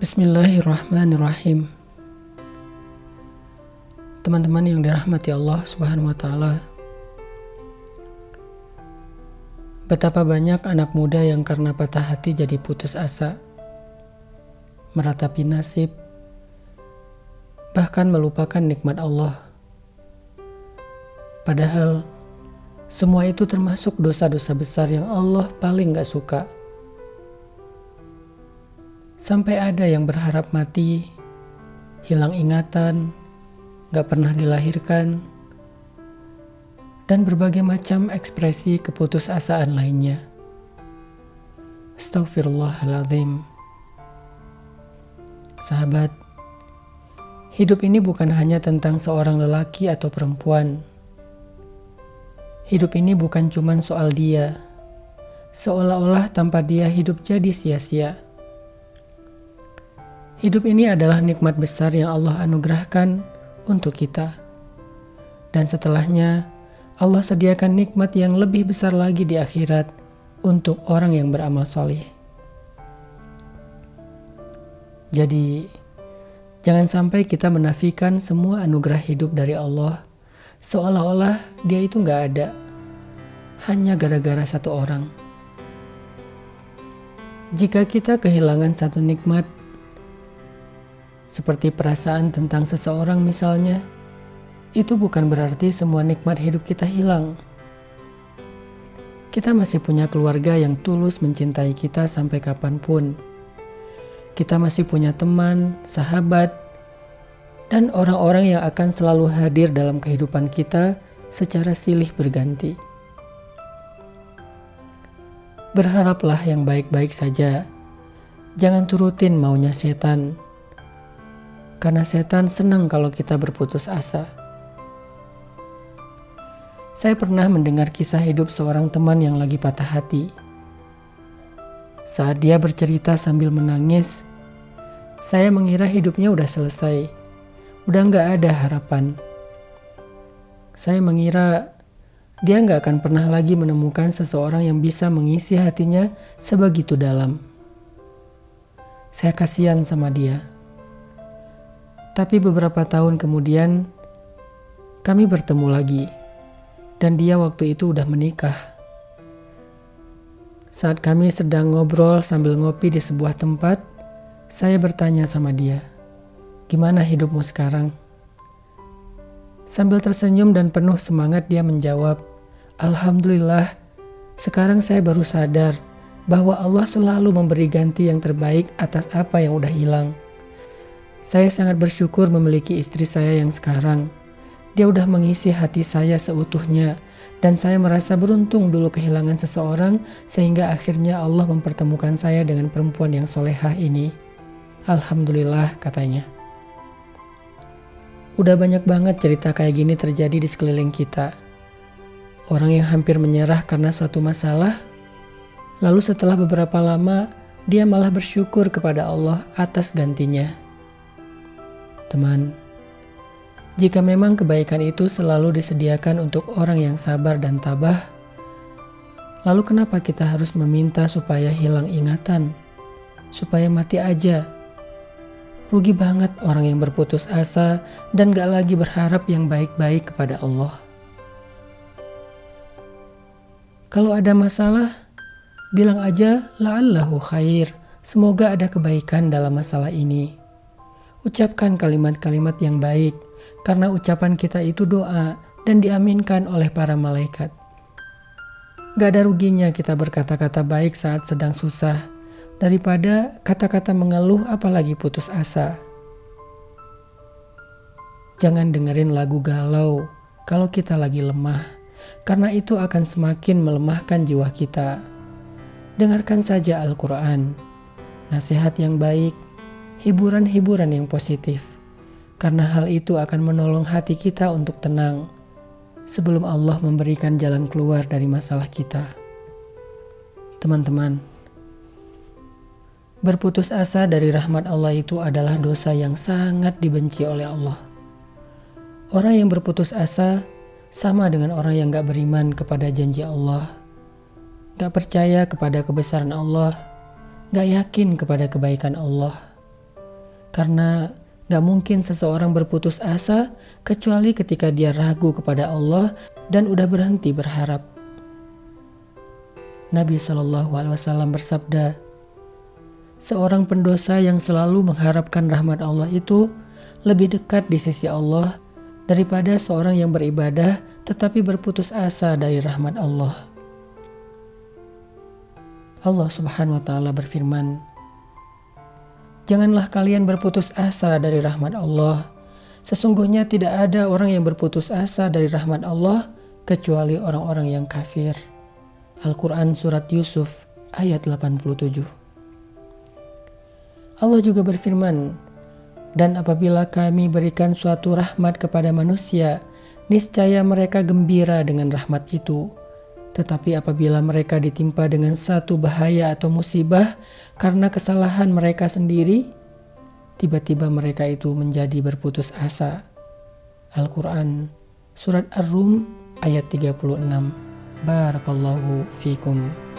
Bismillahirrahmanirrahim. Teman-teman yang dirahmati Allah Subhanahu wa taala. Betapa banyak anak muda yang karena patah hati jadi putus asa. Meratapi nasib bahkan melupakan nikmat Allah. Padahal semua itu termasuk dosa-dosa besar yang Allah paling gak suka. Sampai ada yang berharap mati, hilang ingatan, gak pernah dilahirkan, dan berbagai macam ekspresi keputusasaan lainnya. Astaghfirullahaladzim. Sahabat, hidup ini bukan hanya tentang seorang lelaki atau perempuan. Hidup ini bukan cuma soal dia, seolah-olah tanpa dia hidup jadi sia-sia. Hidup ini adalah nikmat besar yang Allah anugerahkan untuk kita. Dan setelahnya, Allah sediakan nikmat yang lebih besar lagi di akhirat untuk orang yang beramal soleh. Jadi, jangan sampai kita menafikan semua anugerah hidup dari Allah, seolah-olah dia itu nggak ada, hanya gara-gara satu orang. Jika kita kehilangan satu nikmat, seperti perasaan tentang seseorang misalnya, itu bukan berarti semua nikmat hidup kita hilang. Kita masih punya keluarga yang tulus mencintai kita sampai kapan pun. Kita masih punya teman, sahabat, dan orang-orang yang akan selalu hadir dalam kehidupan kita secara silih berganti. Berharaplah yang baik-baik saja. Jangan turutin maunya setan karena setan senang kalau kita berputus asa. Saya pernah mendengar kisah hidup seorang teman yang lagi patah hati. Saat dia bercerita sambil menangis, saya mengira hidupnya udah selesai, udah nggak ada harapan. Saya mengira dia nggak akan pernah lagi menemukan seseorang yang bisa mengisi hatinya sebegitu dalam. Saya kasihan sama dia. Tapi beberapa tahun kemudian, kami bertemu lagi, dan dia waktu itu udah menikah. Saat kami sedang ngobrol sambil ngopi di sebuah tempat, saya bertanya sama dia, "Gimana hidupmu sekarang?" Sambil tersenyum dan penuh semangat, dia menjawab, "Alhamdulillah, sekarang saya baru sadar bahwa Allah selalu memberi ganti yang terbaik atas apa yang udah hilang." Saya sangat bersyukur memiliki istri saya yang sekarang. Dia udah mengisi hati saya seutuhnya dan saya merasa beruntung dulu kehilangan seseorang sehingga akhirnya Allah mempertemukan saya dengan perempuan yang solehah ini. Alhamdulillah katanya. Udah banyak banget cerita kayak gini terjadi di sekeliling kita. Orang yang hampir menyerah karena suatu masalah, lalu setelah beberapa lama dia malah bersyukur kepada Allah atas gantinya. Teman, jika memang kebaikan itu selalu disediakan untuk orang yang sabar dan tabah, lalu kenapa kita harus meminta supaya hilang ingatan, supaya mati aja? Rugi banget orang yang berputus asa dan gak lagi berharap yang baik-baik kepada Allah. Kalau ada masalah, bilang aja la'allahu khair. Semoga ada kebaikan dalam masalah ini. Ucapkan kalimat-kalimat yang baik, karena ucapan kita itu doa dan diaminkan oleh para malaikat. Gak ada ruginya kita berkata-kata baik saat sedang susah, daripada kata-kata mengeluh apalagi putus asa. Jangan dengerin lagu galau kalau kita lagi lemah, karena itu akan semakin melemahkan jiwa kita. Dengarkan saja Al-Quran, nasihat yang baik, hiburan-hiburan yang positif, karena hal itu akan menolong hati kita untuk tenang sebelum Allah memberikan jalan keluar dari masalah kita. Teman-teman, berputus asa dari rahmat Allah itu adalah dosa yang sangat dibenci oleh Allah. Orang yang berputus asa sama dengan orang yang gak beriman kepada janji Allah, gak percaya kepada kebesaran Allah, gak yakin kepada kebaikan Allah Karena gak mungkin seseorang berputus asa kecuali ketika dia ragu kepada Allah dan udah berhenti berharap. Nabi Shallallahu Alaihi Wasallam bersabda, seorang pendosa yang selalu mengharapkan rahmat Allah itu lebih dekat di sisi Allah daripada seorang yang beribadah tetapi berputus asa dari rahmat Allah. Allah Subhanahu wa taala berfirman, Janganlah kalian berputus asa dari rahmat Allah. Sesungguhnya tidak ada orang yang berputus asa dari rahmat Allah kecuali orang-orang yang kafir. Al-Quran Surat Yusuf ayat 87 Allah juga berfirman, "Dan apabila kami berikan suatu rahmat kepada manusia, niscaya mereka gembira dengan rahmat itu. Tetapi apabila mereka ditimpa dengan satu bahaya atau musibah karena kesalahan mereka sendiri, tiba-tiba mereka itu menjadi berputus asa." Al-Quran Surat Ar-Rum ayat 36 Barakallahu fikum